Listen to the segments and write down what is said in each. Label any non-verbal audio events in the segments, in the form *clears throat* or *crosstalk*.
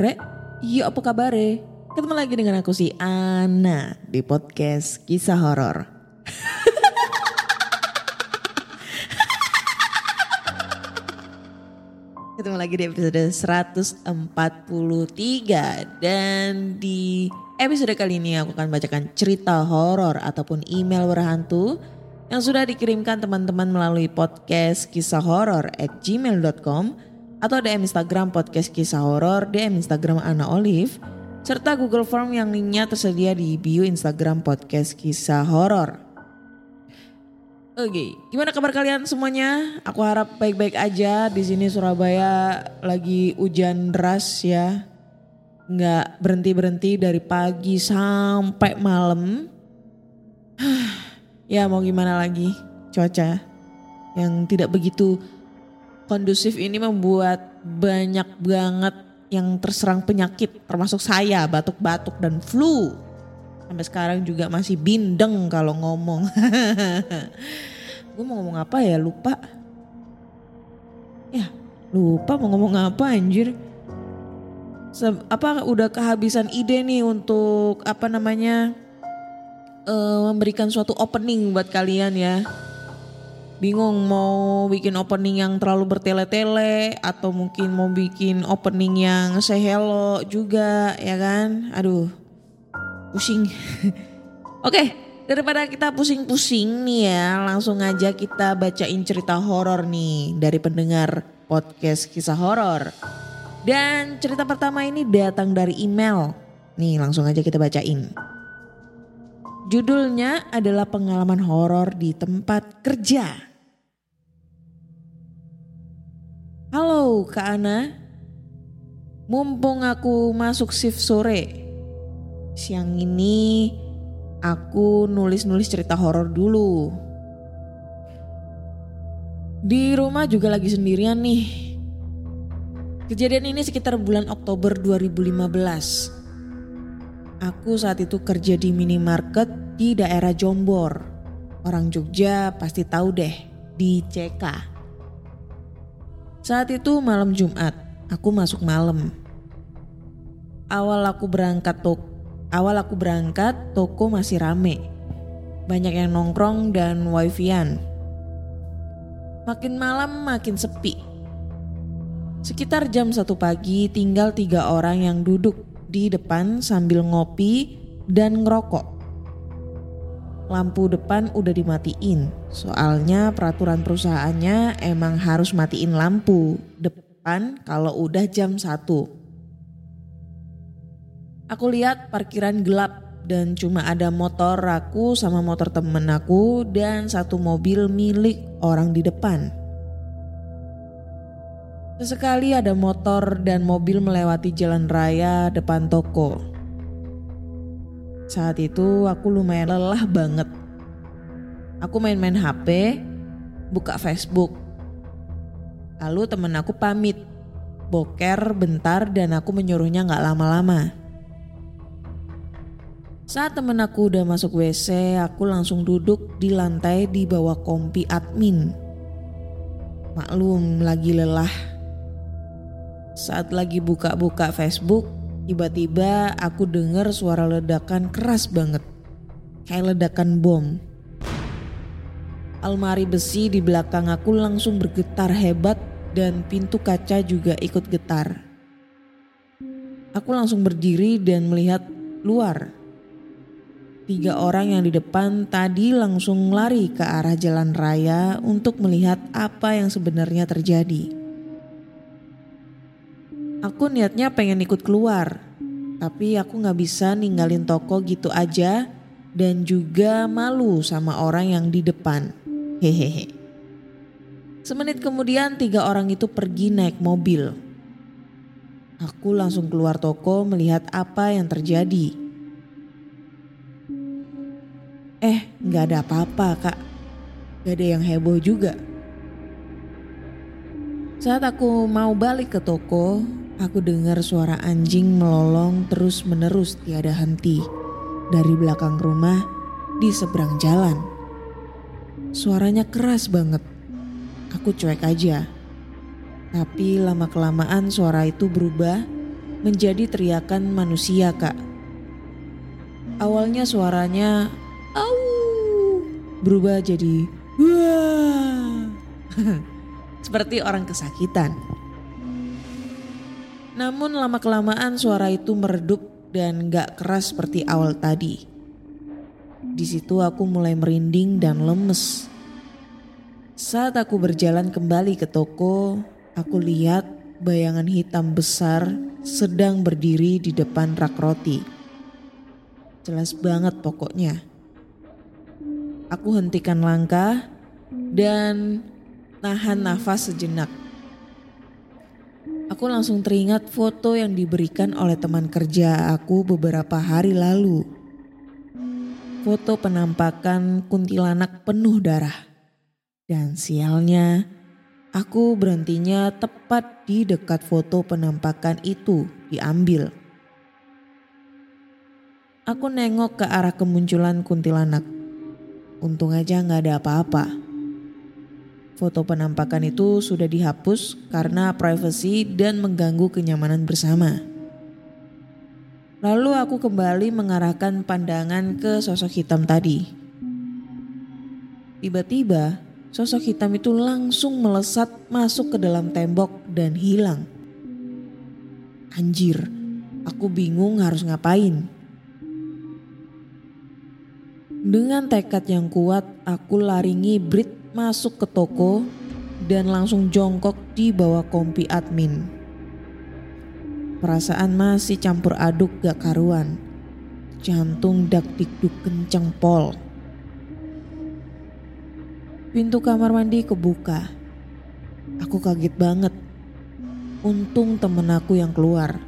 Hai Re, iya apa kabar Ketemu lagi dengan aku si Ana di podcast kisah horor. *laughs* Ketemu lagi di episode 143 dan di episode kali ini aku akan bacakan cerita horor ataupun email berhantu yang sudah dikirimkan teman-teman melalui podcast kisah horor at gmail.com atau DM Instagram podcast kisah horor, DM Instagram Ana Olive, serta Google Form yang linknya tersedia di bio Instagram podcast kisah horor. Oke, gimana kabar kalian semuanya? Aku harap baik-baik aja. Di sini Surabaya lagi hujan deras ya. Nggak berhenti-berhenti dari pagi sampai malam. *sighs* ya mau gimana lagi cuaca yang tidak begitu kondusif ini membuat banyak banget yang terserang penyakit termasuk saya batuk-batuk dan flu. Sampai sekarang juga masih bindeng kalau ngomong. *laughs* Gue mau ngomong apa ya lupa. Ya lupa mau ngomong apa anjir. Se- apa udah kehabisan ide nih untuk apa namanya eh, memberikan suatu opening buat kalian ya bingung mau bikin opening yang terlalu bertele-tele atau mungkin mau bikin opening yang say juga ya kan? Aduh pusing. *laughs* Oke daripada kita pusing-pusing nih ya langsung aja kita bacain cerita horor nih dari pendengar podcast kisah horor. Dan cerita pertama ini datang dari email. Nih langsung aja kita bacain. Judulnya adalah pengalaman horor di tempat kerja. Halo Kak Ana, mumpung aku masuk shift sore, siang ini aku nulis-nulis cerita horor dulu. Di rumah juga lagi sendirian nih. Kejadian ini sekitar bulan Oktober 2015. Aku saat itu kerja di minimarket di daerah Jombor. Orang Jogja pasti tahu deh, di CK. Saat itu malam Jumat, aku masuk malam. Awal aku berangkat tok, awal aku berangkat toko masih rame. Banyak yang nongkrong dan wifi-an. Makin malam makin sepi. Sekitar jam satu pagi tinggal tiga orang yang duduk di depan sambil ngopi dan ngerokok. Lampu depan udah dimatiin, soalnya peraturan perusahaannya emang harus matiin lampu depan kalau udah jam 1. Aku lihat parkiran gelap dan cuma ada motor aku sama motor temen aku dan satu mobil milik orang di depan. Sesekali ada motor dan mobil melewati jalan raya depan toko. Saat itu aku lumayan lelah banget. Aku main-main HP, buka Facebook. Lalu temen aku pamit, boker bentar dan aku menyuruhnya gak lama-lama. Saat temen aku udah masuk WC, aku langsung duduk di lantai di bawah kompi admin. Maklum lagi lelah. Saat lagi buka-buka Facebook, tiba-tiba aku dengar suara ledakan keras banget. Kayak ledakan bom. Almari besi di belakang aku langsung bergetar hebat dan pintu kaca juga ikut getar. Aku langsung berdiri dan melihat luar tiga orang yang di depan tadi langsung lari ke arah jalan raya untuk melihat apa yang sebenarnya terjadi. Aku niatnya pengen ikut keluar, tapi aku gak bisa ninggalin toko gitu aja dan juga malu sama orang yang di depan. Hehehe. Semenit kemudian tiga orang itu pergi naik mobil. Aku langsung keluar toko melihat apa yang terjadi. Eh, gak ada apa-apa kak. Gak ada yang heboh juga. Saat aku mau balik ke toko, aku dengar suara anjing melolong terus menerus tiada henti dari belakang rumah di seberang jalan. Suaranya keras banget. Aku cuek aja. Tapi lama-kelamaan suara itu berubah menjadi teriakan manusia, Kak. Awalnya suaranya au berubah jadi wah. *laughs* Seperti orang kesakitan. Namun lama-kelamaan suara itu meredup dan gak keras seperti awal tadi. Di situ aku mulai merinding dan lemes. Saat aku berjalan kembali ke toko, aku lihat bayangan hitam besar sedang berdiri di depan rak roti. Jelas banget pokoknya. Aku hentikan langkah dan nahan nafas sejenak. Aku langsung teringat foto yang diberikan oleh teman kerja aku beberapa hari lalu. Foto penampakan kuntilanak penuh darah. Dan sialnya, aku berhentinya tepat di dekat foto penampakan itu diambil. Aku nengok ke arah kemunculan kuntilanak. Untung aja nggak ada apa-apa. Foto penampakan itu sudah dihapus karena privasi dan mengganggu kenyamanan bersama. Lalu aku kembali mengarahkan pandangan ke sosok hitam tadi. Tiba-tiba, sosok hitam itu langsung melesat masuk ke dalam tembok dan hilang. Anjir, aku bingung harus ngapain. Dengan tekad yang kuat, aku lari ngibrit masuk ke toko dan langsung jongkok di bawah kompi admin. Perasaan masih campur aduk gak karuan. Jantung dak dikduk kenceng pol. Pintu kamar mandi kebuka. Aku kaget banget. Untung temen aku yang keluar.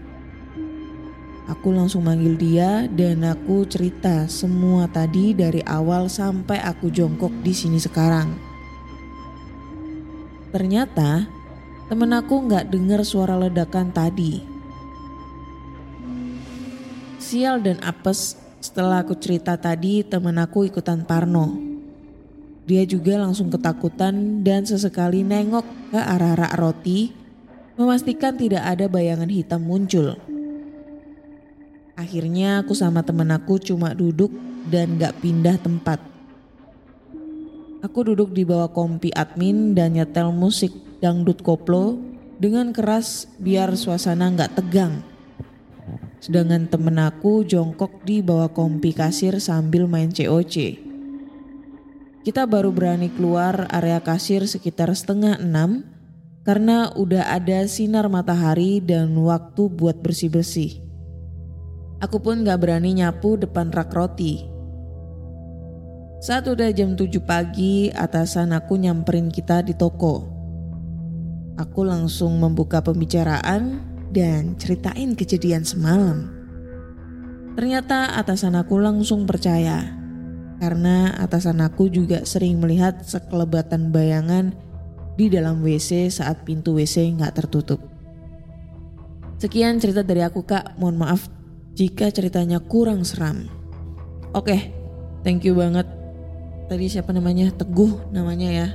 Aku langsung manggil dia dan aku cerita semua tadi dari awal sampai aku jongkok di sini sekarang. Ternyata temen aku nggak dengar suara ledakan tadi. Sial dan apes setelah aku cerita tadi temen aku ikutan parno. Dia juga langsung ketakutan dan sesekali nengok ke arah rak roti memastikan tidak ada bayangan hitam muncul. Akhirnya aku sama temen aku cuma duduk dan gak pindah tempat. Aku duduk di bawah kompi admin dan nyetel musik dangdut koplo dengan keras biar suasana nggak tegang. Sedangkan temen aku jongkok di bawah kompi kasir sambil main COC. Kita baru berani keluar area kasir sekitar setengah enam karena udah ada sinar matahari dan waktu buat bersih-bersih. Aku pun gak berani nyapu depan rak roti saat udah jam 7 pagi, atasan aku nyamperin kita di toko. Aku langsung membuka pembicaraan dan ceritain kejadian semalam. Ternyata atasan aku langsung percaya karena atasan aku juga sering melihat sekelebatan bayangan di dalam WC saat pintu WC nggak tertutup. Sekian cerita dari aku kak, mohon maaf jika ceritanya kurang seram. Oke, thank you banget tadi siapa namanya Teguh namanya ya.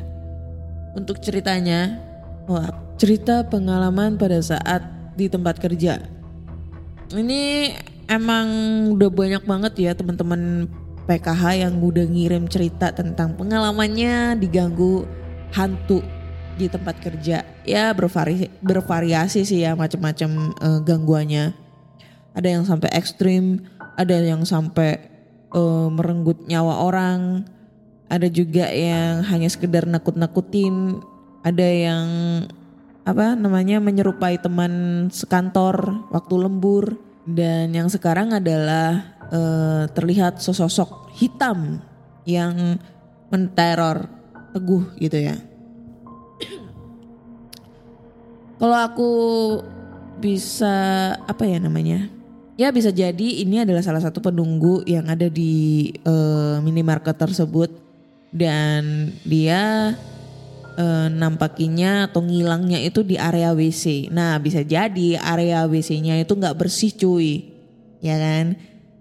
Untuk ceritanya, wah cerita pengalaman pada saat di tempat kerja. Ini emang udah banyak banget ya teman-teman PKH yang udah ngirim cerita tentang pengalamannya diganggu hantu di tempat kerja. Ya bervari bervariasi sih ya macam-macam uh, gangguannya. Ada yang sampai ekstrim, ada yang sampai eh, merenggut nyawa orang, ada juga yang hanya sekedar nakut-nakutin, ada yang apa namanya menyerupai teman sekantor waktu lembur dan yang sekarang adalah eh, terlihat sosok hitam yang menteror teguh gitu ya. Kalau aku bisa apa ya namanya? Ya bisa jadi ini adalah salah satu penunggu yang ada di eh, minimarket tersebut dan dia eh, nampakinya atau ngilangnya itu di area WC. Nah bisa jadi area WC-nya itu nggak bersih cuy, ya kan?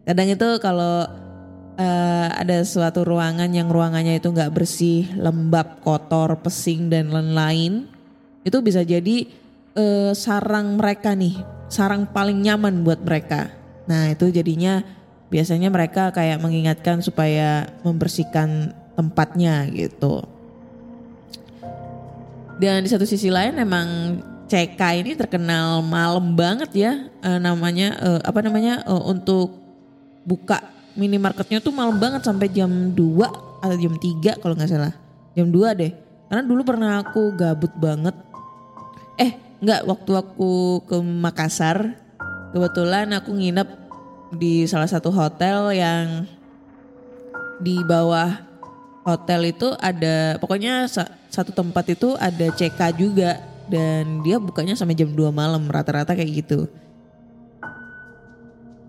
Kadang itu kalau eh, ada suatu ruangan yang ruangannya itu nggak bersih, lembab, kotor, pesing dan lain-lain, itu bisa jadi eh, sarang mereka nih, sarang paling nyaman buat mereka. Nah itu jadinya biasanya mereka kayak mengingatkan supaya membersihkan tempatnya gitu. Dan di satu sisi lain emang CK ini terkenal malam banget ya eh, namanya eh, apa namanya eh, untuk buka minimarketnya tuh malam banget sampai jam 2 atau jam 3 kalau nggak salah. Jam 2 deh. Karena dulu pernah aku gabut banget. Eh, nggak waktu aku ke Makassar. Kebetulan aku nginep di salah satu hotel yang di bawah hotel itu ada pokoknya sa- satu tempat itu ada CK juga dan dia bukanya sampai jam 2 malam rata-rata kayak gitu.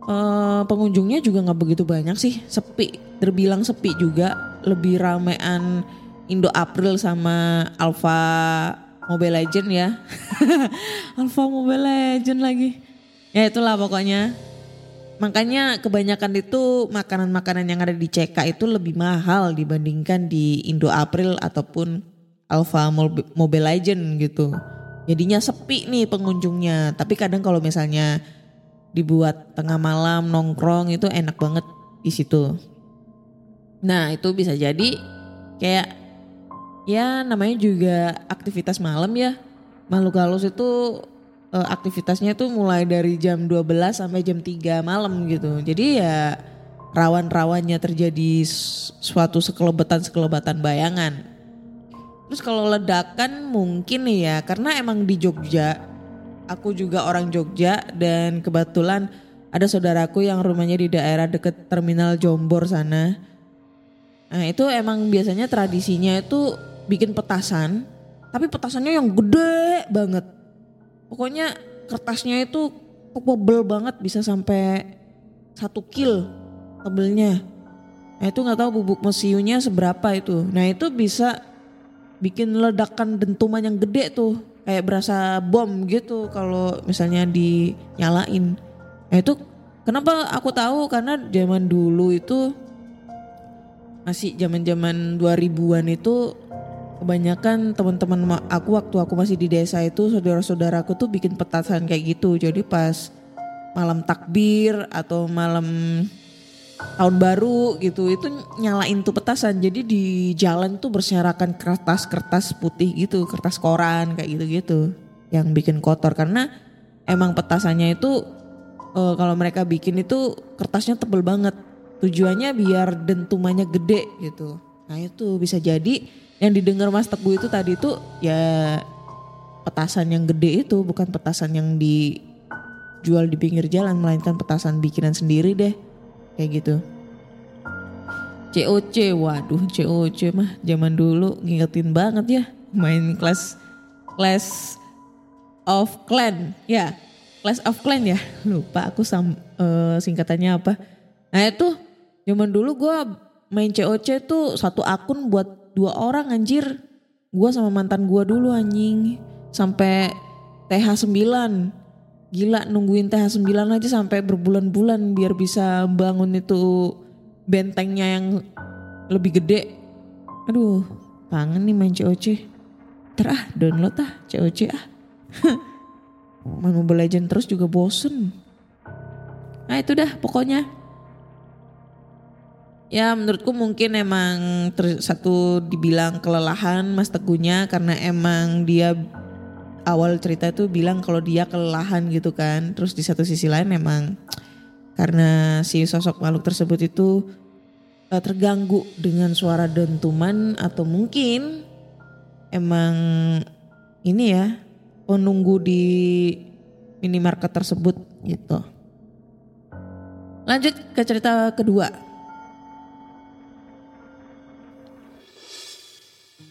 Eh, pengunjungnya juga nggak begitu banyak sih, sepi, terbilang sepi juga, lebih ramean Indo April sama Alpha Mobile Legend ya. *laughs* Alpha Mobile Legend lagi. Ya itulah pokoknya. Makanya kebanyakan itu makanan-makanan yang ada di CK itu lebih mahal dibandingkan di Indo April ataupun Alpha Mob- Mobile Legend gitu. Jadinya sepi nih pengunjungnya. Tapi kadang kalau misalnya dibuat tengah malam nongkrong itu enak banget di situ. Nah itu bisa jadi kayak ya namanya juga aktivitas malam ya. Makhluk halus itu eh, aktivitasnya itu mulai dari jam 12 sampai jam 3 malam gitu. Jadi ya rawan-rawannya terjadi suatu sekelebatan-sekelebatan bayangan. Terus kalau ledakan mungkin ya karena emang di Jogja aku juga orang Jogja dan kebetulan ada saudaraku yang rumahnya di daerah deket terminal Jombor sana. Nah itu emang biasanya tradisinya itu bikin petasan, tapi petasannya yang gede banget. Pokoknya kertasnya itu tebel banget bisa sampai satu kil tebelnya. Nah itu nggak tahu bubuk mesiunya seberapa itu. Nah itu bisa bikin ledakan dentuman yang gede tuh kayak berasa bom gitu kalau misalnya dinyalain. Nah itu kenapa aku tahu karena zaman dulu itu masih zaman-zaman 2000-an itu kebanyakan teman-teman ma- aku waktu aku masih di desa itu saudara-saudaraku tuh bikin petasan kayak gitu. Jadi pas malam takbir atau malam tahun baru gitu itu nyalain tuh petasan. Jadi di jalan tuh berserakan kertas-kertas putih gitu kertas koran kayak gitu-gitu yang bikin kotor. Karena emang petasannya itu eh, kalau mereka bikin itu kertasnya tebel banget. Tujuannya biar dentumannya gede gitu. Nah itu bisa jadi yang didengar Mas Teguh itu tadi tuh ya petasan yang gede itu bukan petasan yang dijual di pinggir jalan melainkan petasan bikinan sendiri deh kayak gitu. COC, waduh COC mah zaman dulu ngingetin banget ya main kelas Clash of Clan ya Clash of Clan ya *laughs* lupa aku sam, eh, singkatannya apa. Nah itu zaman dulu gue main COC tuh satu akun buat dua orang anjir. Gue sama mantan gue dulu anjing sampai TH 9 Gila nungguin TH 9 aja sampai berbulan-bulan biar bisa bangun itu bentengnya yang lebih gede. Aduh, kangen nih main COC. Ntar ah download ah COC ah. main *laughs* Mobile Legend terus juga bosen. Nah itu dah pokoknya. Ya menurutku mungkin emang ter- satu dibilang kelelahan Mas Teguhnya karena emang dia awal cerita itu bilang kalau dia kelelahan gitu kan. Terus di satu sisi lain emang karena si sosok makhluk tersebut itu eh, terganggu dengan suara dentuman atau mungkin emang ini ya penunggu di minimarket tersebut gitu. Lanjut ke cerita kedua.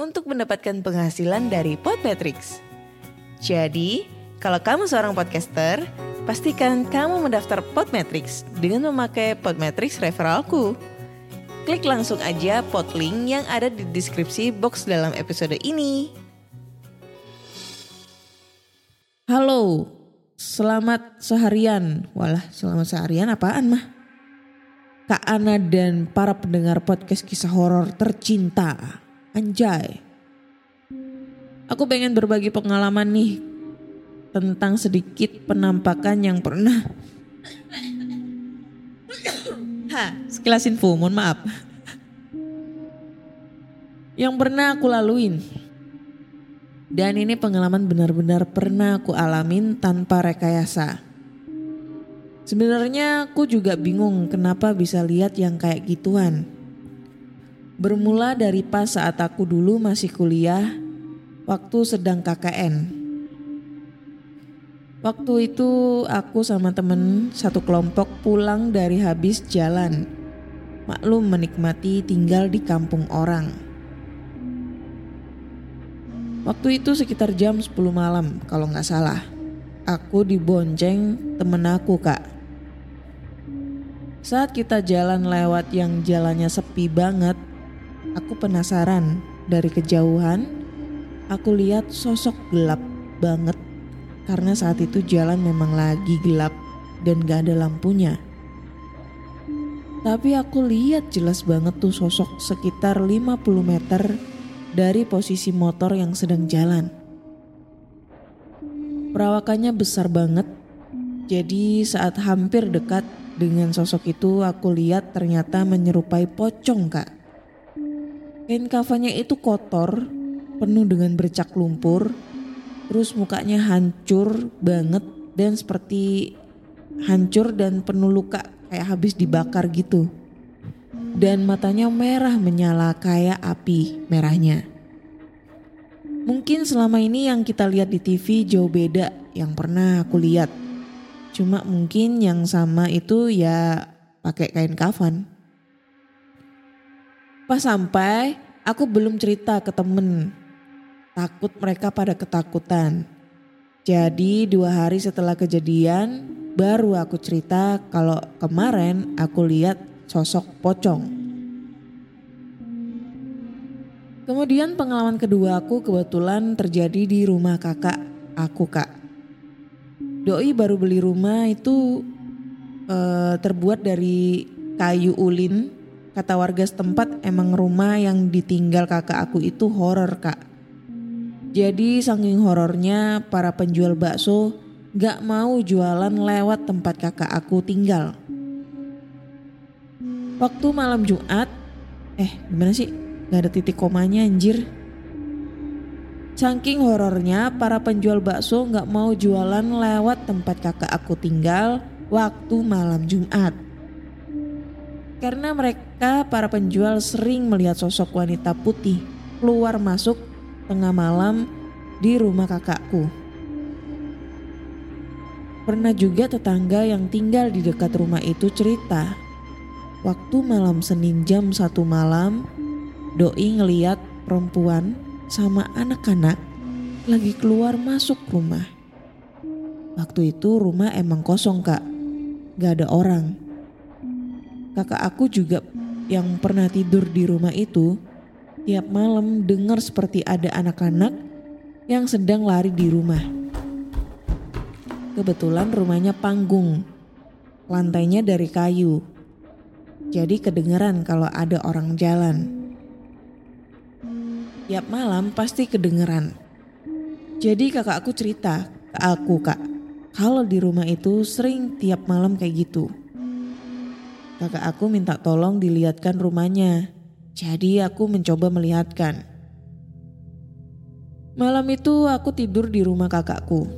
untuk mendapatkan penghasilan dari Podmetrics. Jadi, kalau kamu seorang podcaster, pastikan kamu mendaftar Podmetrics dengan memakai Podmetrics referralku. Klik langsung aja podlink yang ada di deskripsi box dalam episode ini. Halo, selamat seharian. Walah, selamat seharian apaan mah? Kak Ana dan para pendengar podcast kisah horor tercinta. Anjay. Aku pengen berbagi pengalaman nih tentang sedikit penampakan yang pernah Ha, sekilas info, mohon maaf. Yang pernah aku laluin. Dan ini pengalaman benar-benar pernah aku alamin tanpa rekayasa. Sebenarnya aku juga bingung kenapa bisa lihat yang kayak gituan. Bermula dari pas saat aku dulu masih kuliah, waktu sedang KKN. Waktu itu aku sama temen satu kelompok pulang dari habis jalan. Maklum menikmati tinggal di kampung orang. Waktu itu sekitar jam 10 malam kalau nggak salah. Aku dibonceng temen aku kak. Saat kita jalan lewat yang jalannya sepi banget, aku penasaran dari kejauhan. Aku lihat sosok gelap banget karena saat itu jalan memang lagi gelap dan gak ada lampunya. Tapi aku lihat jelas banget tuh sosok sekitar 50 meter dari posisi motor yang sedang jalan. Perawakannya besar banget, jadi saat hampir dekat dengan sosok itu aku lihat ternyata menyerupai pocong kak. Kain kafannya itu kotor, penuh dengan bercak lumpur, terus mukanya hancur banget dan seperti hancur dan penuh luka kayak habis dibakar gitu dan matanya merah menyala kayak api merahnya. Mungkin selama ini yang kita lihat di TV jauh beda yang pernah aku lihat. Cuma mungkin yang sama itu ya pakai kain kafan. Pas sampai, aku belum cerita ke temen. Takut mereka pada ketakutan. Jadi dua hari setelah kejadian, baru aku cerita kalau kemarin aku lihat sosok pocong. Kemudian pengalaman kedua aku kebetulan terjadi di rumah kakak aku kak. Doi baru beli rumah itu eh, terbuat dari kayu ulin. Kata warga setempat emang rumah yang ditinggal kakak aku itu horor kak. Jadi saking horornya para penjual bakso gak mau jualan lewat tempat kakak aku tinggal. Waktu malam Jumat, eh gimana sih? Gak ada titik komanya anjir. Saking horornya, para penjual bakso gak mau jualan lewat tempat kakak aku tinggal waktu malam Jumat. Karena mereka para penjual sering melihat sosok wanita putih keluar masuk tengah malam di rumah kakakku. Pernah juga tetangga yang tinggal di dekat rumah itu cerita waktu malam Senin jam satu malam, Doi ngeliat perempuan sama anak-anak lagi keluar masuk rumah. Waktu itu rumah emang kosong kak, gak ada orang. Kakak aku juga yang pernah tidur di rumah itu, tiap malam dengar seperti ada anak-anak yang sedang lari di rumah. Kebetulan rumahnya panggung, lantainya dari kayu. Jadi kedengeran kalau ada orang jalan. Tiap malam pasti kedengeran. Jadi kakak aku cerita ke aku kak, kalau di rumah itu sering tiap malam kayak gitu. Kakak aku minta tolong dilihatkan rumahnya. Jadi aku mencoba melihatkan. Malam itu aku tidur di rumah kakakku.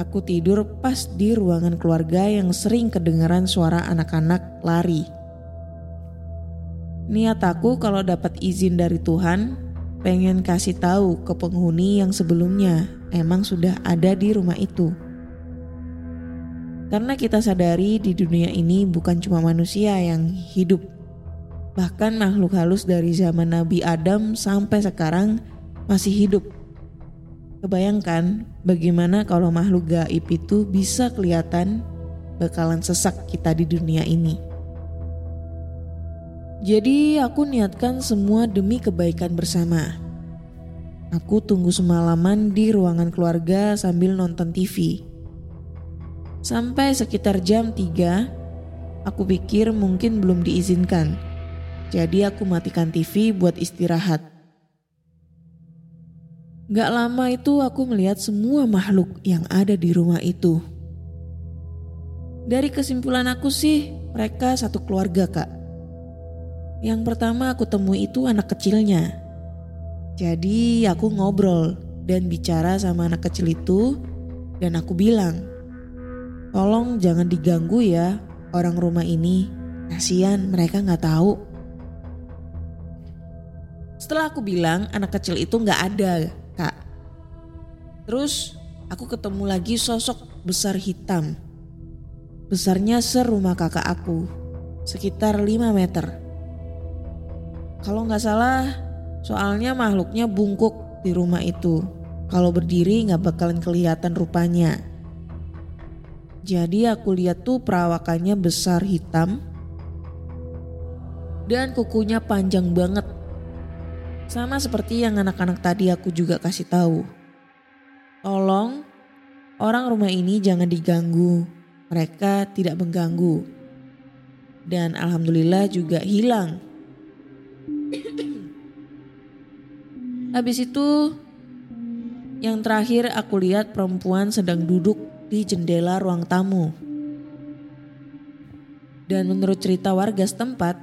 Aku tidur pas di ruangan keluarga yang sering kedengaran suara anak-anak lari. Niat aku kalau dapat izin dari Tuhan, pengen kasih tahu ke penghuni yang sebelumnya emang sudah ada di rumah itu. Karena kita sadari di dunia ini bukan cuma manusia yang hidup. Bahkan makhluk halus dari zaman Nabi Adam sampai sekarang masih hidup. Kebayangkan bagaimana kalau makhluk gaib itu bisa kelihatan bakalan sesak kita di dunia ini. Jadi aku niatkan semua demi kebaikan bersama. Aku tunggu semalaman di ruangan keluarga sambil nonton TV. Sampai sekitar jam 3, aku pikir mungkin belum diizinkan. Jadi aku matikan TV buat istirahat. Gak lama itu aku melihat semua makhluk yang ada di rumah itu. Dari kesimpulan aku sih, mereka satu keluarga kak. Yang pertama aku temui itu anak kecilnya. Jadi aku ngobrol dan bicara sama anak kecil itu dan aku bilang, Tolong jangan diganggu ya orang rumah ini. Kasian mereka nggak tahu. Setelah aku bilang anak kecil itu nggak ada kak. Terus aku ketemu lagi sosok besar hitam. Besarnya serumah kakak aku. Sekitar 5 meter. Kalau nggak salah soalnya makhluknya bungkuk di rumah itu. Kalau berdiri nggak bakalan kelihatan rupanya. Jadi aku lihat tuh perawakannya besar hitam dan kukunya panjang banget. Sama seperti yang anak-anak tadi aku juga kasih tahu. Tolong orang rumah ini jangan diganggu. Mereka tidak mengganggu. Dan alhamdulillah juga hilang. Habis itu yang terakhir aku lihat perempuan sedang duduk di jendela ruang tamu. Dan menurut cerita warga setempat,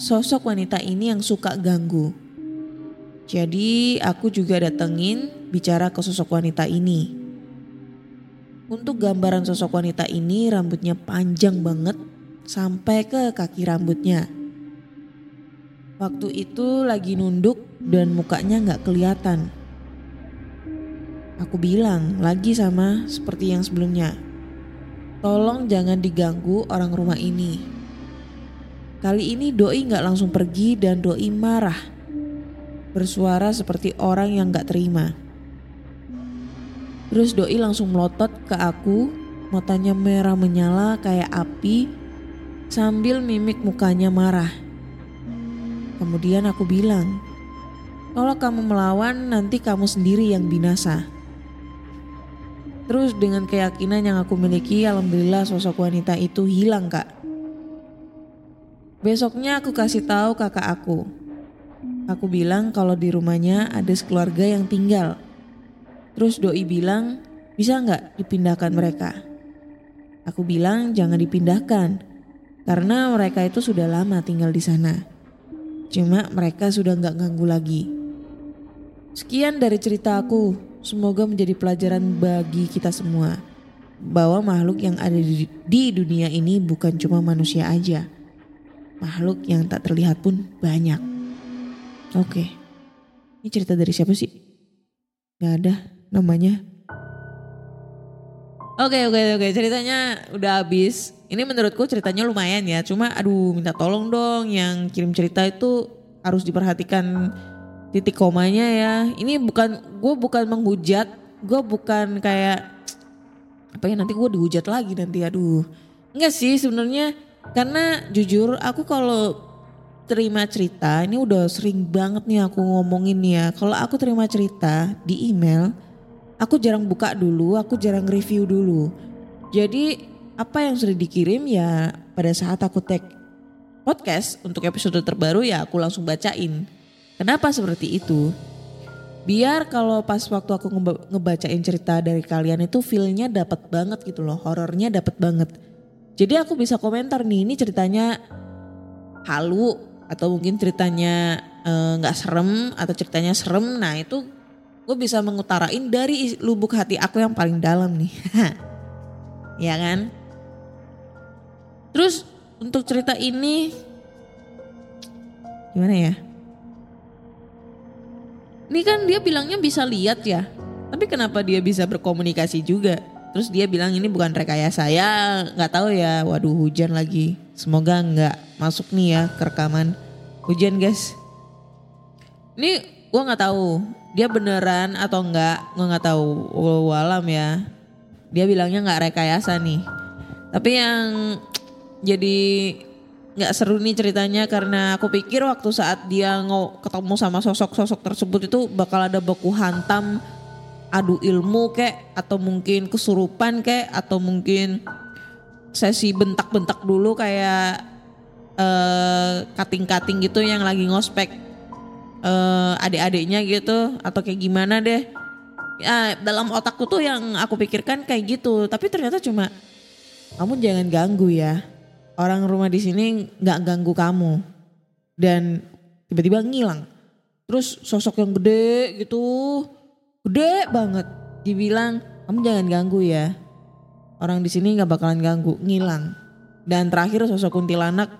sosok wanita ini yang suka ganggu. Jadi aku juga datengin bicara ke sosok wanita ini. Untuk gambaran sosok wanita ini rambutnya panjang banget sampai ke kaki rambutnya. Waktu itu lagi nunduk dan mukanya nggak kelihatan. Aku bilang lagi sama seperti yang sebelumnya. Tolong jangan diganggu orang rumah ini. Kali ini Doi gak langsung pergi dan Doi marah. Bersuara seperti orang yang gak terima. Terus Doi langsung melotot ke aku, matanya merah menyala kayak api sambil mimik mukanya marah. Kemudian aku bilang, kalau kamu melawan nanti kamu sendiri yang binasa. Terus dengan keyakinan yang aku miliki, alhamdulillah sosok wanita itu hilang kak. Besoknya aku kasih tahu kakak aku. Aku bilang kalau di rumahnya ada sekeluarga yang tinggal. Terus doi bilang bisa nggak dipindahkan mereka? Aku bilang jangan dipindahkan karena mereka itu sudah lama tinggal di sana. Cuma mereka sudah nggak ganggu lagi. Sekian dari cerita aku. Semoga menjadi pelajaran bagi kita semua bahwa makhluk yang ada di, di dunia ini bukan cuma manusia aja. Makhluk yang tak terlihat pun banyak. Oke. Ini cerita dari siapa sih? Gak ada namanya. Oke oke oke ceritanya udah habis. Ini menurutku ceritanya lumayan ya. Cuma aduh minta tolong dong yang kirim cerita itu harus diperhatikan titik komanya ya. Ini bukan gue bukan menghujat, gue bukan kayak apa ya nanti gue dihujat lagi nanti aduh. Enggak sih sebenarnya karena jujur aku kalau terima cerita ini udah sering banget nih aku ngomongin ya. Kalau aku terima cerita di email aku jarang buka dulu, aku jarang review dulu. Jadi apa yang sudah dikirim ya pada saat aku tag podcast untuk episode terbaru ya aku langsung bacain. Kenapa seperti itu? Biar kalau pas waktu aku ngeba- ngebacain cerita dari kalian itu feelnya dapat banget gitu loh, horornya dapat banget. Jadi aku bisa komentar nih, ini ceritanya halu atau mungkin ceritanya eh, nggak serem atau ceritanya serem. Nah itu gue bisa mengutarain dari lubuk hati aku yang paling dalam nih. *laughs* ya kan? Terus untuk cerita ini gimana ya? Ini kan dia bilangnya bisa lihat ya. Tapi kenapa dia bisa berkomunikasi juga? Terus dia bilang ini bukan rekayasa ya, nggak tahu ya. Waduh hujan lagi. Semoga nggak masuk nih ya ke rekaman. Hujan guys. Ini gue nggak tahu dia beneran atau enggak, gue nggak tahu. Wallahu alam ya. Dia bilangnya nggak rekayasa nih. Tapi yang jadi nggak seru nih ceritanya karena aku pikir waktu saat dia ngo ketemu sama sosok-sosok tersebut itu bakal ada baku hantam adu ilmu kek atau mungkin kesurupan kek atau mungkin sesi bentak-bentak dulu kayak eh kating-kating gitu yang lagi ngospek eh adik-adiknya gitu atau kayak gimana deh. Ya dalam otakku tuh yang aku pikirkan kayak gitu, tapi ternyata cuma kamu jangan ganggu ya. Orang rumah di sini nggak ganggu kamu. Dan tiba-tiba ngilang. Terus sosok yang gede gitu, gede banget. Dibilang kamu jangan ganggu ya. Orang di sini nggak bakalan ganggu, ngilang. Dan terakhir sosok kuntilanak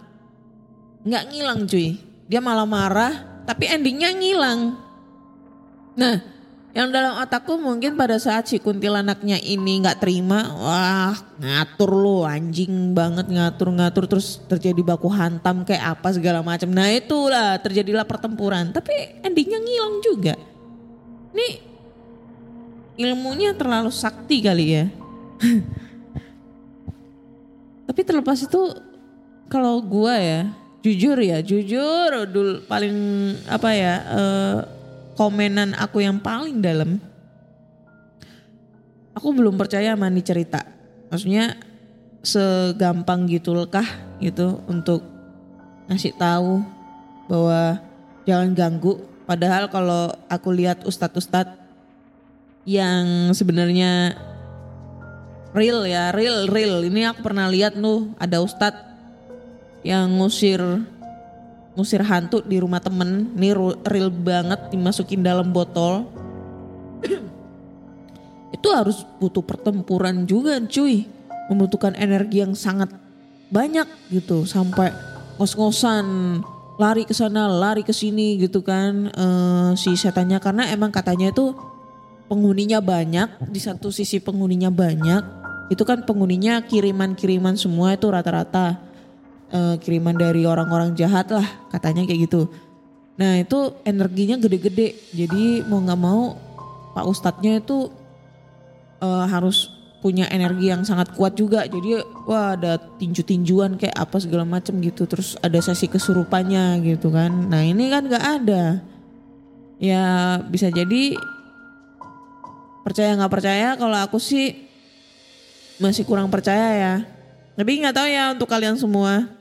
nggak ngilang cuy. Dia malah marah, tapi endingnya ngilang. Nah, yang dalam otakku mungkin pada saat si kuntilanaknya ini nggak terima, wah ngatur lo anjing banget ngatur-ngatur terus terjadi baku hantam kayak apa segala macam. Nah itulah terjadilah pertempuran, tapi endingnya ngilang juga. Ini ilmunya terlalu sakti kali ya. *laughs* tapi terlepas itu kalau gua ya jujur ya jujur dul paling apa ya eh, komenan aku yang paling dalam aku belum percaya sama cerita. Maksudnya segampang gitu kah gitu untuk ngasih tahu bahwa jangan ganggu. Padahal kalau aku lihat ustadz-ustadz yang sebenarnya real ya real real. Ini aku pernah lihat tuh ada ustadz yang ngusir ngusir hantu di rumah temen. Ini real banget dimasukin dalam botol. *clears throat* Itu harus butuh pertempuran juga cuy. Membutuhkan energi yang sangat banyak gitu sampai ngos-ngosan lari ke sana lari ke sini gitu kan eh, si setannya. Karena emang katanya itu penghuninya banyak di satu sisi penghuninya banyak itu kan penghuninya kiriman-kiriman semua itu rata-rata eh, kiriman dari orang-orang jahat lah katanya kayak gitu. Nah itu energinya gede-gede. Jadi mau nggak mau pak ustadznya itu eh, harus punya energi yang sangat kuat juga. Jadi wah ada tinju-tinjuan kayak apa segala macam gitu. Terus ada sesi kesurupannya gitu kan. Nah ini kan nggak ada. Ya bisa jadi percaya nggak percaya kalau aku sih masih kurang percaya ya. Tapi nggak tahu ya untuk kalian semua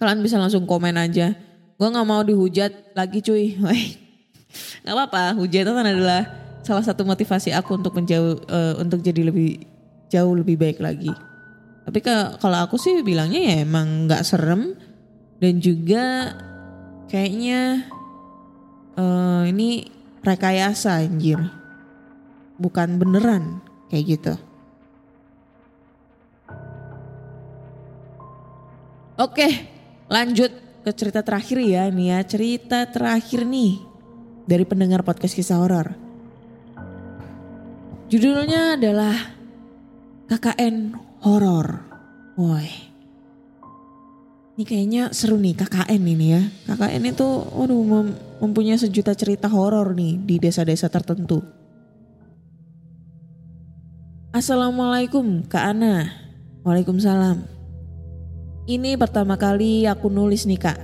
kalian bisa langsung komen aja. Gue nggak mau dihujat lagi cuy. *laughs* Nggak apa-apa hujatan adalah salah satu motivasi aku untuk menjauh eh, untuk jadi lebih jauh lebih baik lagi. Tapi kalau aku sih bilangnya ya emang nggak serem. Dan juga kayaknya eh, ini rekayasa anjir. Bukan beneran kayak gitu. Oke, lanjut ke cerita terakhir ya nih ya. Cerita terakhir nih dari pendengar podcast kisah horor. Judulnya adalah KKN horor. Woi. Ini kayaknya seru nih KKN ini ya. KKN itu waduh mem- mempunyai sejuta cerita horor nih di desa-desa tertentu. Assalamualaikum Kak Ana. Waalaikumsalam. Ini pertama kali aku nulis nih Kak.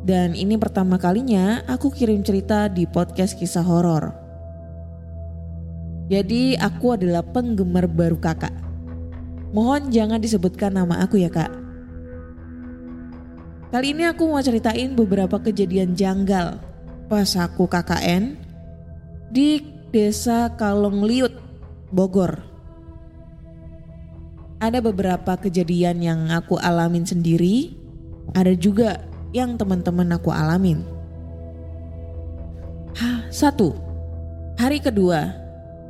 Dan ini pertama kalinya aku kirim cerita di podcast kisah horor. Jadi aku adalah penggemar baru kakak. Mohon jangan disebutkan nama aku ya kak. Kali ini aku mau ceritain beberapa kejadian janggal pas aku KKN di desa Kalong Liut, Bogor. Ada beberapa kejadian yang aku alamin sendiri, ada juga yang teman-teman aku alamin. Hah, satu, hari kedua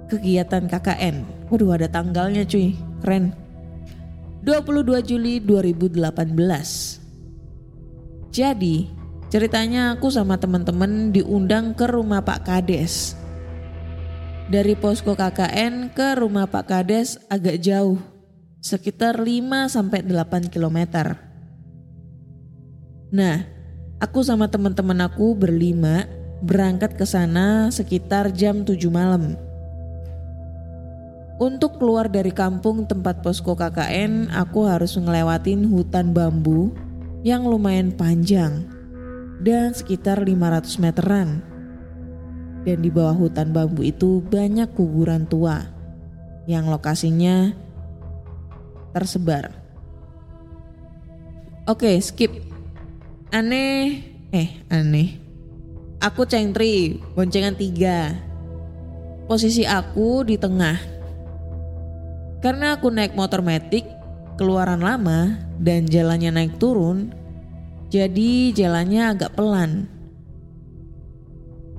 kegiatan KKN. Waduh ada tanggalnya cuy, keren. 22 Juli 2018. Jadi ceritanya aku sama teman-teman diundang ke rumah Pak Kades. Dari posko KKN ke rumah Pak Kades agak jauh, sekitar 5 sampai 8 kilometer. Nah, aku sama teman-teman aku berlima berangkat ke sana sekitar jam 7 malam. Untuk keluar dari kampung tempat posko KKN, aku harus ngelewatin hutan bambu yang lumayan panjang dan sekitar 500 meteran. Dan di bawah hutan bambu itu banyak kuburan tua yang lokasinya tersebar. Oke, skip. Aneh, eh aneh. Aku cengtri, boncengan tiga. Posisi aku di tengah. Karena aku naik motor metik, keluaran lama dan jalannya naik turun, jadi jalannya agak pelan.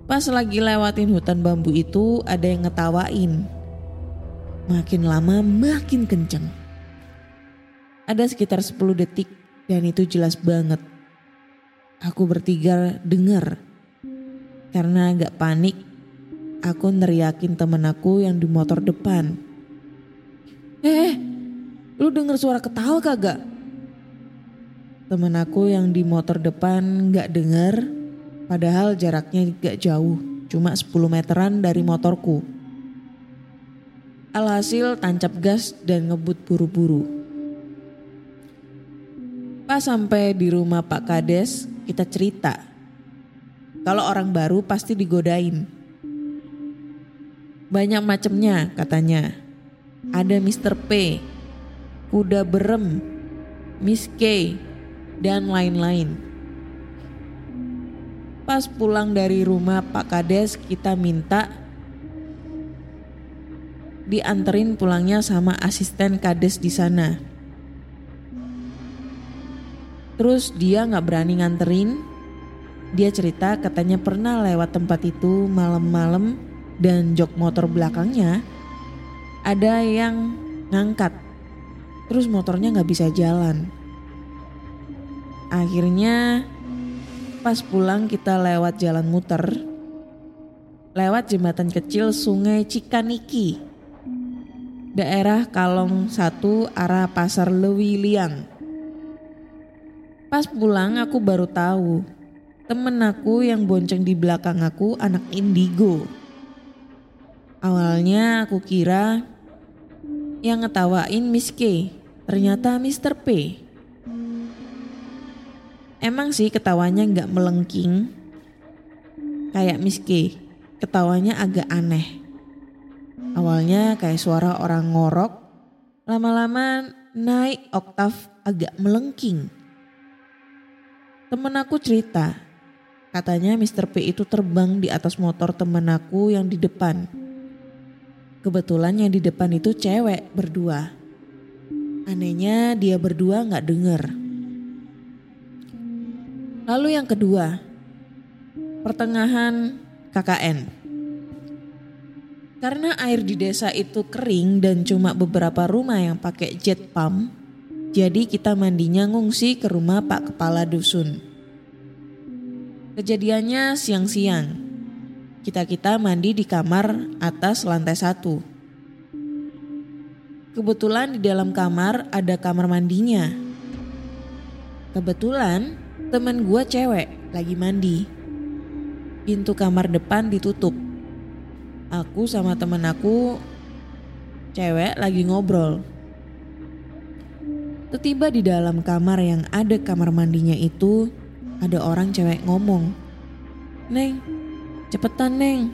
Pas lagi lewatin hutan bambu itu ada yang ngetawain. Makin lama makin kenceng. Ada sekitar 10 detik dan itu jelas banget. Aku bertiga dengar. Karena agak panik, aku neriakin temen aku yang di motor depan. Eh, lu denger suara ketawa kagak? Temen aku yang di motor depan gak denger, padahal jaraknya gak jauh, cuma 10 meteran dari motorku. Alhasil tancap gas dan ngebut buru-buru. Pas sampai di rumah Pak Kades, kita cerita. Kalau orang baru pasti digodain. Banyak macemnya katanya. Ada Mr. P, Kuda Berem, Miss K, dan lain-lain. Pas pulang dari rumah Pak Kades kita minta dianterin pulangnya sama asisten Kades di sana. Terus dia nggak berani nganterin. Dia cerita katanya pernah lewat tempat itu malam-malam dan jok motor belakangnya ada yang ngangkat. Terus motornya nggak bisa jalan. Akhirnya pas pulang kita lewat jalan muter. Lewat jembatan kecil sungai Cikaniki. Daerah Kalong 1 arah Pasar Lewiliang. Pas pulang aku baru tahu temen aku yang bonceng di belakang aku anak indigo. Awalnya aku kira yang ngetawain Miss K, ternyata Mr. P. Emang sih ketawanya nggak melengking, kayak Miss K, ketawanya agak aneh. Awalnya kayak suara orang ngorok, lama-lama naik oktav agak melengking. Temen aku cerita, katanya Mr. P itu terbang di atas motor temen aku yang di depan. Kebetulan yang di depan itu cewek berdua. Anehnya dia berdua nggak denger. Lalu yang kedua, pertengahan KKN. Karena air di desa itu kering dan cuma beberapa rumah yang pakai jet pump, jadi kita mandinya ngungsi ke rumah Pak Kepala Dusun. Kejadiannya siang-siang. Kita-kita mandi di kamar atas lantai satu. Kebetulan di dalam kamar ada kamar mandinya. Kebetulan temen gue cewek lagi mandi. Pintu kamar depan ditutup. Aku sama temen aku cewek lagi ngobrol. Tiba di dalam kamar yang ada kamar mandinya itu ada orang cewek ngomong. Neng, cepetan neng.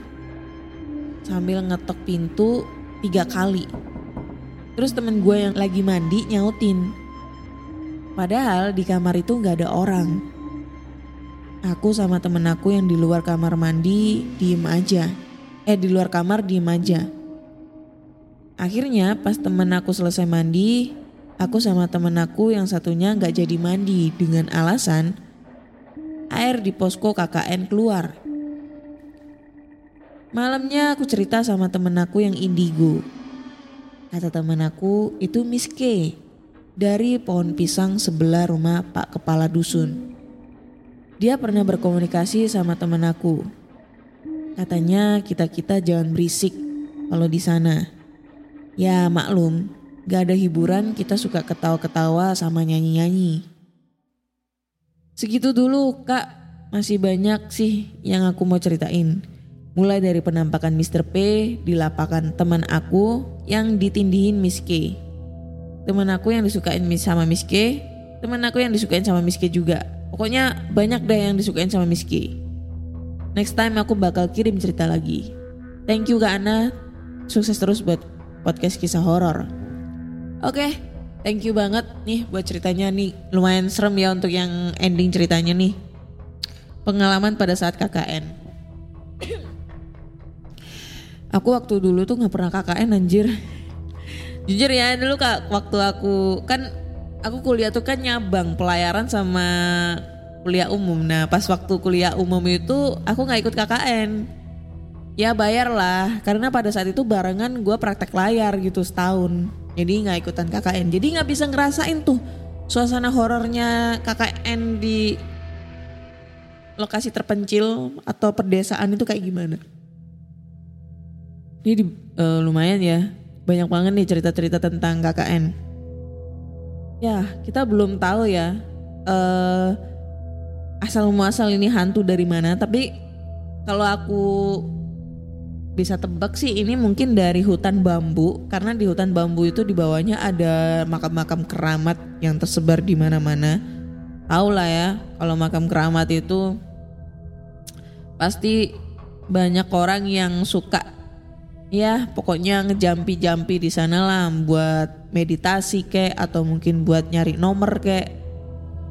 Sambil ngetok pintu tiga kali. Terus temen gue yang lagi mandi nyautin. Padahal di kamar itu gak ada orang. Aku sama temen aku yang di luar kamar mandi diem aja. Eh di luar kamar diem aja. Akhirnya pas temen aku selesai mandi, aku sama temen aku yang satunya gak jadi mandi dengan alasan air di posko KKN keluar. Malamnya aku cerita sama temen aku yang indigo. Kata temen aku itu Miss K dari pohon pisang sebelah rumah Pak Kepala Dusun. Dia pernah berkomunikasi sama temen aku. Katanya kita-kita jangan berisik kalau di sana. Ya maklum, gak ada hiburan kita suka ketawa-ketawa sama nyanyi-nyanyi. Segitu dulu kak, masih banyak sih yang aku mau ceritain. Mulai dari penampakan Mr. P di lapangan teman aku yang ditindihin Miss K. Teman aku yang disukain sama Miss K, teman aku yang disukain sama Miss K juga. Pokoknya banyak deh yang disukain sama Miss K. Next time aku bakal kirim cerita lagi. Thank you Kak Ana. Sukses terus buat podcast kisah horor. Oke, thank you banget nih buat ceritanya nih. Lumayan serem ya untuk yang ending ceritanya nih. Pengalaman pada saat KKN. Aku waktu dulu tuh nggak pernah KKN anjir. Jujur ya dulu kak waktu aku kan aku kuliah tuh kan nyabang pelayaran sama kuliah umum. Nah pas waktu kuliah umum itu aku nggak ikut KKN. Ya bayar lah karena pada saat itu barengan gue praktek layar gitu setahun. Jadi nggak ikutan KKN. Jadi nggak bisa ngerasain tuh suasana horornya KKN di lokasi terpencil atau perdesaan itu kayak gimana. Ini di, uh, lumayan ya, banyak banget nih cerita-cerita tentang KKN. Ya, kita belum tahu ya uh, asal muasal ini hantu dari mana. Tapi kalau aku bisa tebak sih ini mungkin dari hutan bambu karena di hutan bambu itu di bawahnya ada makam-makam keramat yang tersebar di mana-mana. Tahu lah ya, kalau makam keramat itu pasti banyak orang yang suka. Ya pokoknya ngejampi-jampi di sana lah buat meditasi kek atau mungkin buat nyari nomor kek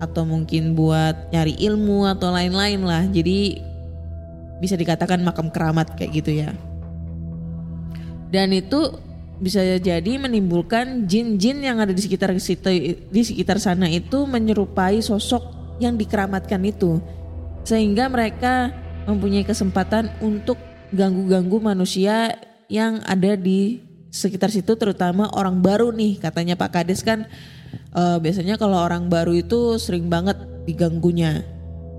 atau mungkin buat nyari ilmu atau lain-lain lah. Jadi bisa dikatakan makam keramat kayak gitu ya dan itu bisa jadi menimbulkan jin-jin yang ada di sekitar situ di sekitar sana itu menyerupai sosok yang dikeramatkan itu sehingga mereka mempunyai kesempatan untuk ganggu-ganggu manusia yang ada di sekitar situ terutama orang baru nih katanya Pak Kades kan uh, biasanya kalau orang baru itu sering banget diganggunya.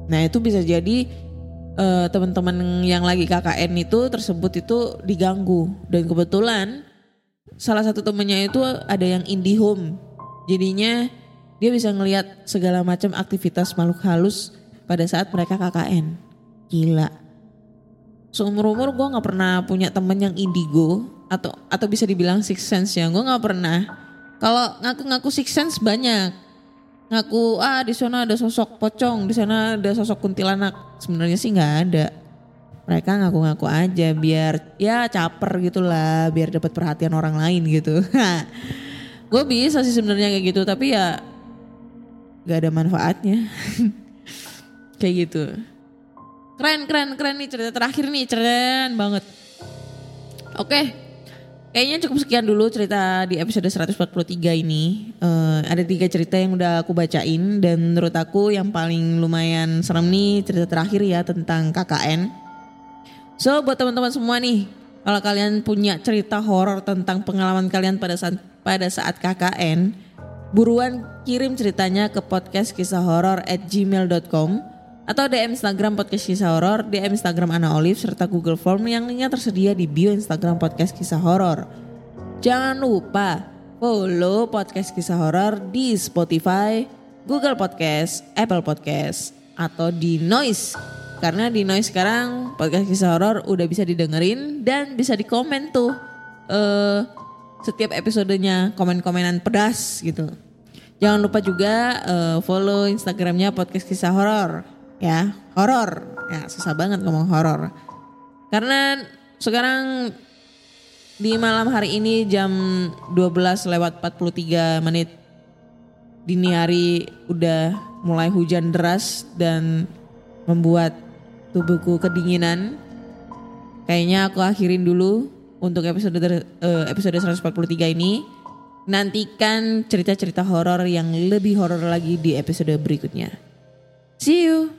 Nah itu bisa jadi uh, teman-teman yang lagi KKN itu tersebut itu diganggu. Dan kebetulan salah satu temennya itu ada yang indie home. Jadinya dia bisa ngelihat segala macam aktivitas makhluk halus pada saat mereka KKN gila. Seumur umur gue nggak pernah punya temen yang indigo atau atau bisa dibilang six sense ya. Gue nggak pernah. Kalau ngaku-ngaku six sense banyak ngaku ah di sana ada sosok pocong di sana ada sosok kuntilanak. Sebenarnya sih nggak ada. Mereka ngaku-ngaku aja biar ya caper gitulah biar dapat perhatian orang lain gitu. *laughs* Gue bisa sih sebenarnya kayak gitu tapi ya nggak ada manfaatnya. *laughs* Kayak gitu. Keren, keren, keren nih cerita terakhir nih, keren banget. Oke, kayaknya cukup sekian dulu cerita di episode 143 ini. Uh, ada tiga cerita yang udah aku bacain dan menurut aku yang paling lumayan serem nih cerita terakhir ya tentang KKN. So buat teman-teman semua nih, kalau kalian punya cerita horor tentang pengalaman kalian pada saat pada saat KKN, buruan kirim ceritanya ke podcast kisah horor at gmail.com atau DM Instagram Podcast Kisah Horor, DM Instagram Ana Olive serta Google Form yang linknya tersedia di bio Instagram Podcast Kisah Horor. Jangan lupa follow podcast kisah horor di Spotify, Google Podcast, Apple Podcast, atau di Noise. Karena di Noise sekarang podcast kisah horor udah bisa didengerin dan bisa dikomen tuh eh setiap episodenya komen-komenan pedas gitu. Jangan lupa juga eh, follow Instagramnya podcast kisah horor ya horor ya susah banget ngomong horor karena sekarang di malam hari ini jam 12 lewat 43 menit dini hari udah mulai hujan deras dan membuat tubuhku kedinginan. Kayaknya aku akhirin dulu untuk episode eh, episode 143 ini. Nantikan cerita-cerita horor yang lebih horor lagi di episode berikutnya. See you.